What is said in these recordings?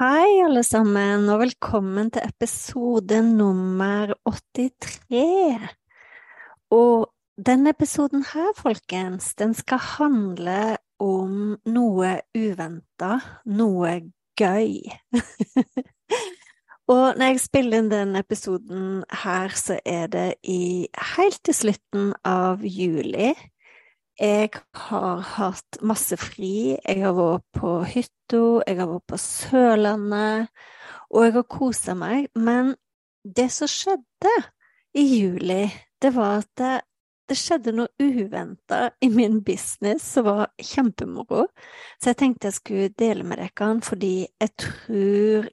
Hei, alle sammen, og velkommen til episode nummer 83. Og denne episoden her, folkens, den skal handle om noe uventa, noe gøy. og når jeg spiller inn denne episoden her, så er det i helt til slutten av juli. Jeg har hatt masse fri. Jeg har vært på hytta, jeg har vært på Sørlandet, og jeg har kosa meg. Men det som skjedde i juli, det var at det, det skjedde noe uventa i min business som var kjempemoro. Så jeg tenkte jeg skulle dele med dere, fordi jeg tror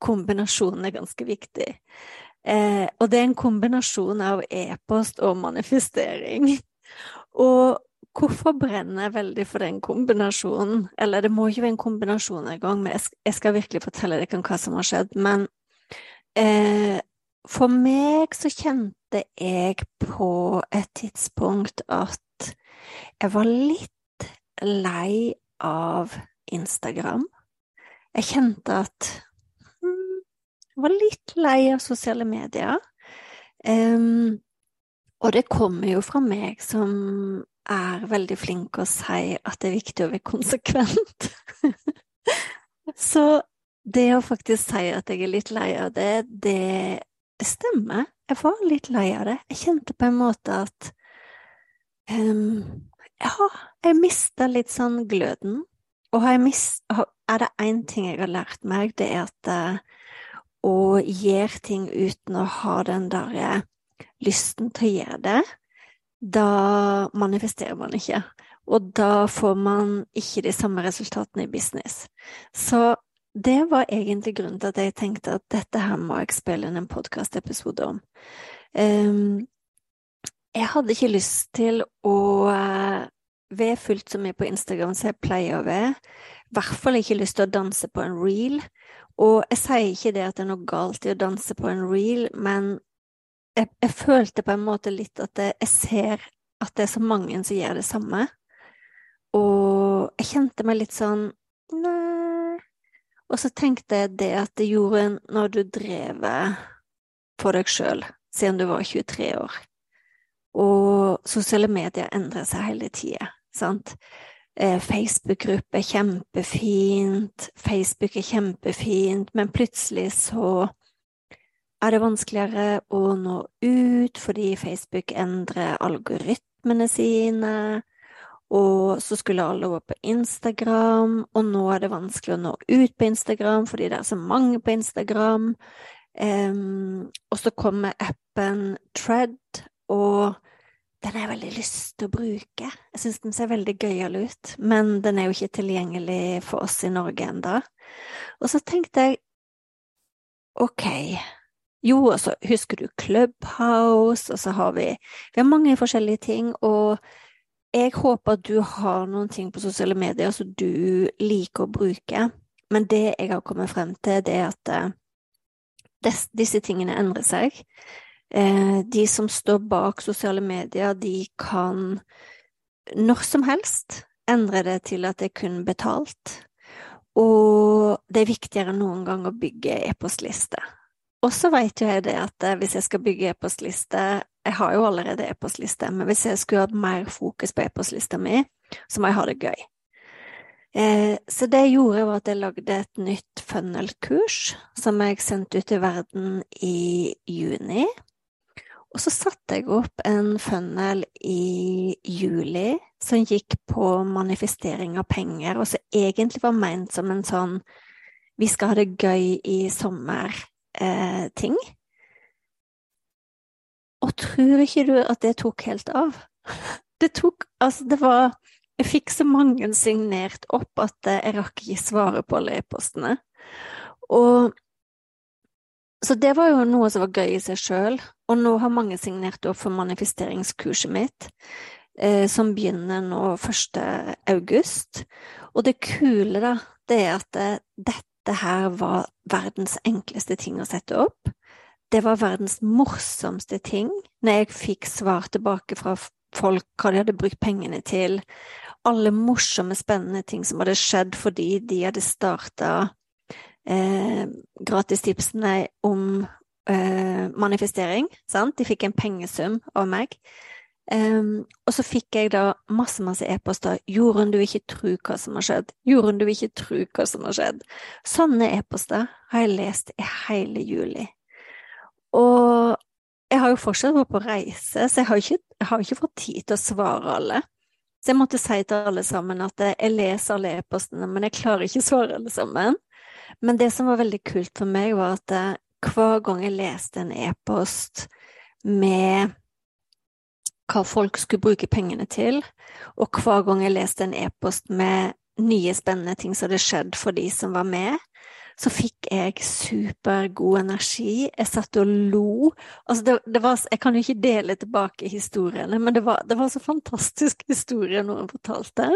kombinasjonen er ganske viktig. Eh, og det er en kombinasjon av e-post og manifestering. Og hvorfor brenner jeg veldig for den kombinasjonen? Eller det må ikke være en kombinasjon engang, men jeg skal virkelig fortelle dere hva som har skjedd. Men eh, for meg så kjente jeg på et tidspunkt at jeg var litt lei av Instagram. Jeg kjente at hmm, jeg var litt lei av sosiale medier. Um, og det kommer jo fra meg som er veldig flink å si at det er viktig å være konsekvent. Så det å faktisk si at jeg er litt lei av det, det, det stemmer. Jeg var litt lei av det. Jeg kjente på en måte at um, Ja, jeg mista litt sånn gløden. Og mist, er det én ting jeg har lært meg, det er at uh, å gjøre ting uten å ha den derre lysten til å gjøre det, da manifesterer man ikke. Og da får man ikke de samme resultatene i business. Så det var egentlig grunnen til at jeg tenkte at dette her må jeg spille inn en podkastepisode om. Um, jeg hadde ikke lyst til å uh, være fullt så mye på Instagram som jeg pleier å være. I hvert fall ikke lyst til å danse på en reel. Og jeg sier ikke det at det er noe galt i å danse på en reel, men jeg, jeg, følte på en måte litt at jeg ser at det er så mange som gjør det samme. Og jeg kjente meg litt sånn Nei. Og så tenkte jeg det at det gjorde når du drev for deg sjøl, siden du var 23 år. Og sosiale medier endrer seg hele tida, sant. Eh, Facebook-gruppe er kjempefint, Facebook er kjempefint, men plutselig så er det vanskeligere å nå ut fordi Facebook endrer algoritmene sine, og så skulle alle over på Instagram, og nå er det vanskelig å nå ut på Instagram fordi det er så mange på Instagram. Um, og så kommer appen Tread, og den har jeg veldig lyst til å bruke. Jeg syns den ser veldig gøyal ut, men den er jo ikke tilgjengelig for oss i Norge enda. Og så tenkte jeg ok, jo, og så husker du Clubhouse, og så har vi Vi har mange forskjellige ting, og jeg håper at du har noen ting på sosiale medier som du liker å bruke, men det jeg har kommet frem til, det er at eh, des, disse tingene endrer seg. Eh, de som står bak sosiale medier, de kan når som helst endre det til at det er kun betalt. Og det er viktigere enn noen gang å bygge e-postliste. Og så vet jo jeg det at eh, hvis jeg skal bygge e-postliste Jeg har jo allerede e-postliste, men hvis jeg skulle hatt mer fokus på e-postlista mi, så må jeg ha det gøy. Eh, så det jeg gjorde, var at jeg lagde et nytt funnel-kurs som jeg sendte ut i verden i juni. Og så satte jeg opp en funnel i juli som gikk på manifestering av penger, og som egentlig var ment som en sånn vi skal ha det gøy i sommer eh, ting. Og tror ikke du at det tok helt av? Det tok Altså, det var Jeg fikk så mange signert opp at jeg rakk ikke svare på alle e-postene. Og så det var jo noe som var gøy i seg sjøl, og nå har mange signert opp for manifesteringskurset mitt, eh, som begynner nå 1. august. Og det kule, da, det er at det, dette dette her var verdens enkleste ting å sette opp. Det var verdens morsomste ting når jeg fikk svar tilbake fra folk hva de hadde brukt pengene til. Alle morsomme, spennende ting som hadde skjedd fordi de hadde starta eh, gratistipsene om eh, manifestering. Sant? De fikk en pengesum av meg. Um, og så fikk jeg da masse, masse e-poster. Jorunn, du vil ikke tro hva som har skjedd. Jorunn, du vil ikke tro hva som har skjedd. Sånne e-poster har jeg lest i hele juli. Og jeg har jo fortsatt vært på reise, så jeg har, ikke, jeg har ikke fått tid til å svare alle. Så jeg måtte si til alle sammen at jeg leser alle e-postene, men jeg klarer ikke å svare alle sammen. Men det som var veldig kult for meg, var at eh, hver gang jeg leste en e-post med hva folk skulle bruke pengene til, og hver gang jeg leste en e-post med nye, spennende ting som hadde skjedd for de som var med, så fikk jeg supergod energi. Jeg satt og lo. Altså det, det var, jeg kan jo ikke dele tilbake historiene, men det var, det var så fantastisk historie noen fortalte.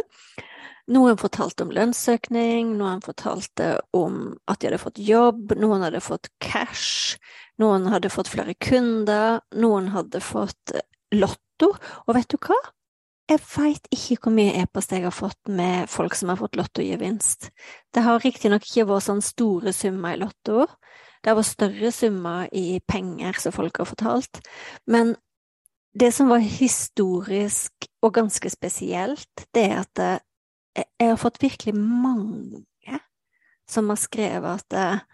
Noen fortalte om lønnsøkning, noen fortalte om at de hadde fått jobb, noen hadde fått cash, noen hadde fått flere kunder, noen hadde fått lotto, og vet du hva? Jeg veit ikke hvor mye e-post jeg har fått med folk som har fått lottogevinst. Det har riktignok ikke vært sånn store summer i lotto, det har vært større summer i penger som folk har fortalt, men det som var historisk og ganske spesielt, det er at eh, jeg har fått virkelig mange som har skrevet at eh,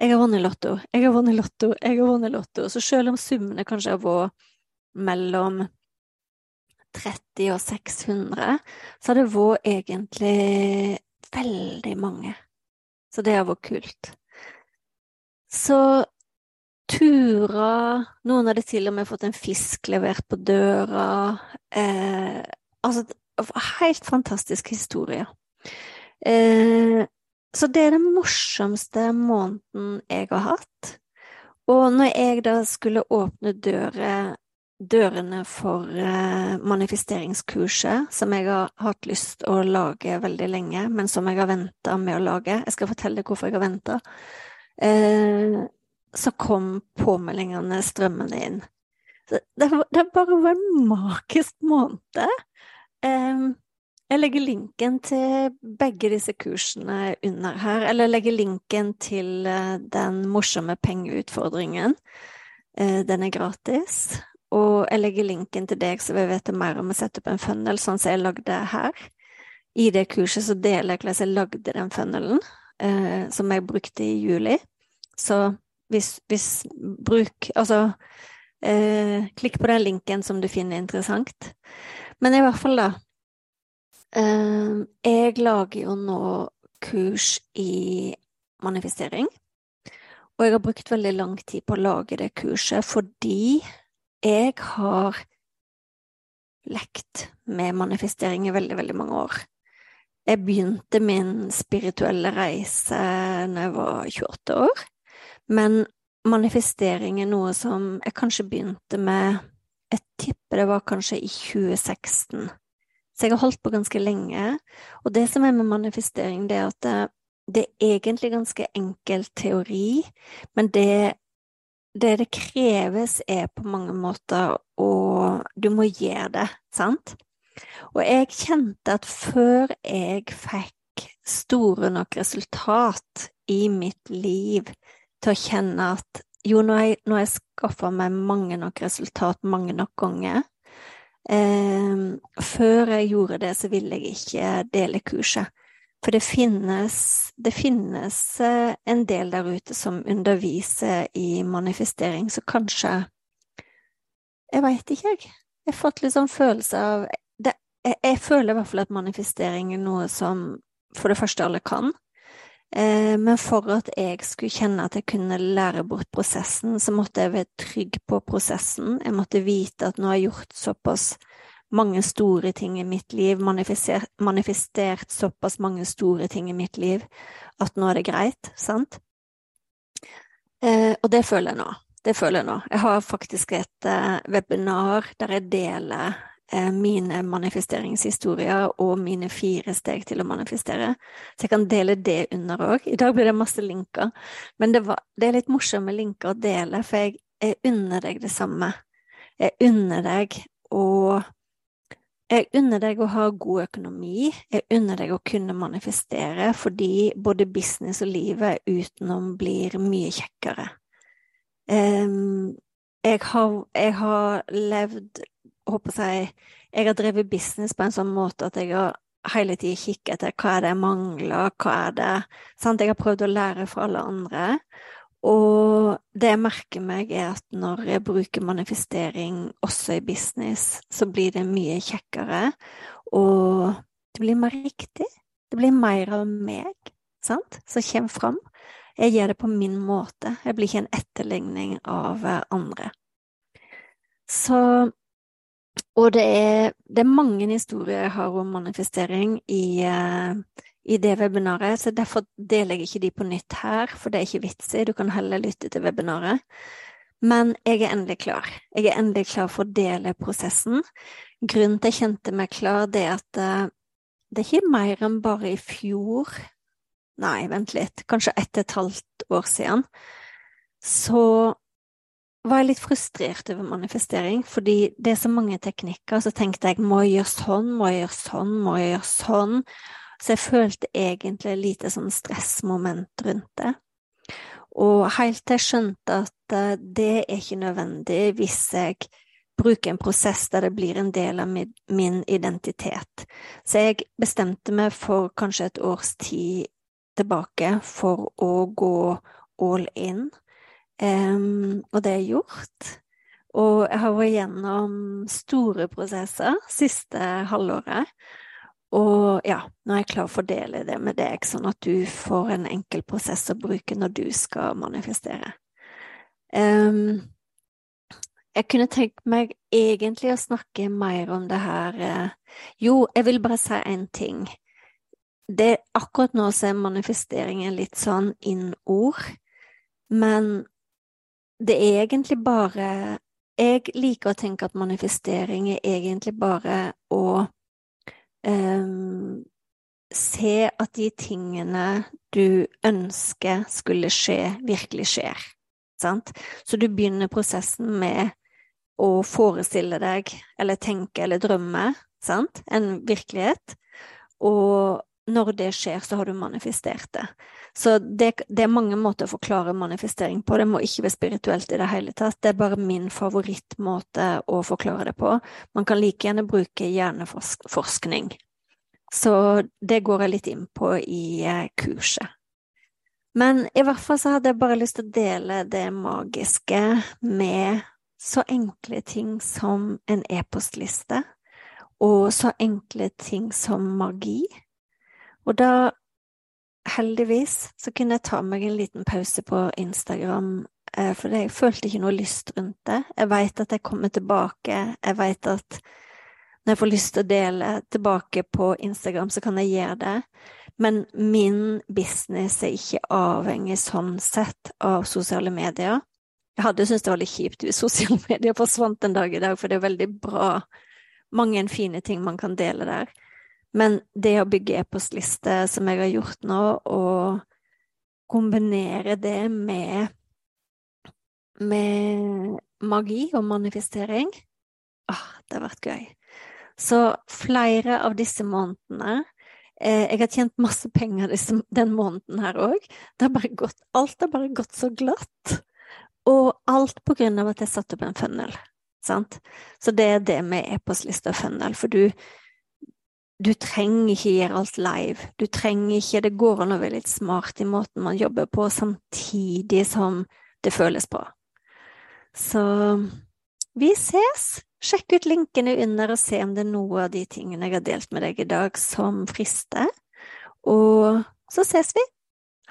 jeg har vunnet lotto, jeg har vunnet lotto, jeg har vunnet lotto. Så selv om summene kanskje har vært mellom 30 og 600, så har det vært egentlig veldig mange. Så det har vært kult. Så turer Noen hadde til og med fått en fisk levert på døra. Eh, altså, helt fantastisk historie. Eh, så det er den morsomste måneden jeg har hatt. Og når jeg da skulle åpne dører dørene for eh, manifesteringskurset, som jeg har hatt lyst å lage veldig lenge, men som jeg har venta med å lage. Jeg skal fortelle hvorfor jeg har venta. Eh, så kom påmeldingene strømmende inn. Det, det, bare en magisk måned. Jeg legger linken til begge disse kursene under her, eller jeg legger linken til eh, den morsomme pengeutfordringen. Den er gratis. Og jeg legger linken til deg så vi vet mer om å sette opp en funnel, sånn som jeg lagde her. I det kurset så deler jeg hvordan jeg lagde den funnelen, eh, som jeg brukte i juli. Så hvis, hvis bruk Altså, eh, klikk på den linken som du finner interessant. Men i hvert fall, da. Eh, jeg lager jo nå kurs i manifestering. Og jeg har brukt veldig lang tid på å lage det kurset fordi jeg har lekt med manifestering i veldig, veldig mange år. Jeg begynte min spirituelle reise når jeg var 28 år, men manifestering er noe som jeg kanskje begynte med Jeg tipper det var kanskje i 2016. Så jeg har holdt på ganske lenge, og det som er med manifestering, det er at det, det er egentlig ganske enkel teori, men det det det kreves, er på mange måter å Du må gjøre det, sant? Og jeg kjente at før jeg fikk store nok resultat i mitt liv til å kjenne at jo, nå har jeg, jeg skaffa meg mange nok resultat mange nok ganger. Eh, før jeg gjorde det, så ville jeg ikke dele kurset. For det finnes, det finnes eh, en del der ute som underviser i manifestering, så kanskje Jeg veit ikke, jeg. Jeg har fått litt sånn følelse av det, jeg, jeg, føler i hvert fall at manifestering er noe som for det første alle kan. Eh, men for at jeg skulle kjenne at jeg kunne lære bort prosessen, så måtte jeg være trygg på prosessen. Jeg måtte vite at nå har jeg gjort såpass mange store ting i mitt liv, manifestert, såpass mange store ting i mitt liv at nå er det greit, sant? Eh, og det føler jeg nå. Det føler jeg nå. Jeg har faktisk et eh, webinar der jeg deler eh, mine manifesteringshistorier og mine fire steg til å manifestere. Så jeg kan dele det under òg. I dag blir det masse linker. Men det, var, det er litt morsomt med linker å dele, for jeg, jeg unner deg det samme. Jeg unner deg å jeg unner deg å ha god økonomi, jeg unner deg å kunne manifestere, fordi både business og livet utenom blir mye kjekkere. Jeg, har, jeg har levd håper jeg, jeg har drevet business på en sånn måte at jeg har hele tiden kikket etter hva er det jeg mangler, hva er det sant? Jeg har prøvd å lære fra alle andre, og det jeg merker meg, er at når jeg bruker manifestering også i business, så blir det mye kjekkere, og det blir mer riktig. Det blir mer av meg, sant, som kommer fram. Jeg gjør det på min måte. Jeg blir ikke en etterligning av andre. Så Og det er, det er mange historier jeg har om manifestering i, uh, i det webinaret, så derfor deler jeg ikke de på nytt her, for det er ikke vits i, du kan heller lytte til webinaret. Men jeg er endelig klar. Jeg er endelig klar for å dele prosessen. Grunnen til jeg kjente meg klar, det er at uh, det er ikke mer enn bare i fjor, nei, vent litt, kanskje ett og et halvt år siden, så var jeg litt frustrert over manifestering, fordi det er så mange teknikker, så tenkte jeg må jeg gjøre sånn, må jeg gjøre sånn, må jeg gjøre sånn, så jeg følte egentlig lite sånn stressmoment rundt det. Og helt til jeg skjønte at eh, det er ikke nødvendig hvis jeg bruker en prosess der det blir en del av min identitet. Så jeg bestemte meg for kanskje et års tid tilbake for å gå all in, um, og det er gjort. Og jeg har vært gjennom store prosesser siste halvåret. Og ja, nå er jeg klar for å dele det med deg, sånn at du får en enkel prosess å bruke når du skal manifestere. Um, jeg kunne tenkt meg egentlig å snakke mer om det her uh, Jo, jeg vil bare si én ting. Det, akkurat nå så er manifesteringen litt sånn inn-ord, men det er egentlig bare Jeg liker å tenke at manifestering er egentlig bare å um, se at de tingene du ønsker skulle skje, virkelig skjer. Sant? Så du begynner prosessen med å forestille deg, eller tenke eller drømme, sant? en virkelighet. Og når det skjer, så har du manifestert det. Så det, det, er mange måter å forklare manifestering på. Det må ikke være spirituelt i det hele tatt. Det er bare min favorittmåte å forklare det på. Man kan like gjerne bruke hjerneforskning. Så det går jeg litt inn på i eh, kurset. Men i hvert fall så hadde jeg bare lyst til å dele det magiske med så enkle ting som en e-postliste, og så enkle ting som magi. Og da heldigvis så kunne jeg ta meg en liten pause på Instagram, eh, for jeg følte ikke noe lyst rundt det. Jeg veit at jeg kommer tilbake, jeg veit at når jeg får lyst til å dele tilbake på Instagram, så kan jeg gjøre det. Men min business er ikke avhengig sånn sett av sosiale medier. Jeg hadde syntes det var litt kjipt hvis sosiale medier forsvant en dag i dag, for det er veldig bra, mange fine ting man kan dele der. Men det å bygge e-postliste, som jeg har gjort nå, og kombinere det med, med magi og manifestering Åh, det har vært gøy. Så flere av disse månedene eh, Jeg har tjent masse penger den måneden her òg. Alt har bare gått så glatt. Og alt på grunn av at jeg satte opp en funnel. Sant? Så det er det med e-postliste og funnel, for du, du trenger ikke gjøre alt live. Du trenger ikke Det går an å være litt smart i måten man jobber på, samtidig som det føles bra. Så vi ses! Sjekk ut linkene under og se om det er noe av de tingene jeg har delt med deg i dag som frister. Og så ses vi.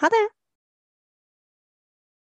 Ha det!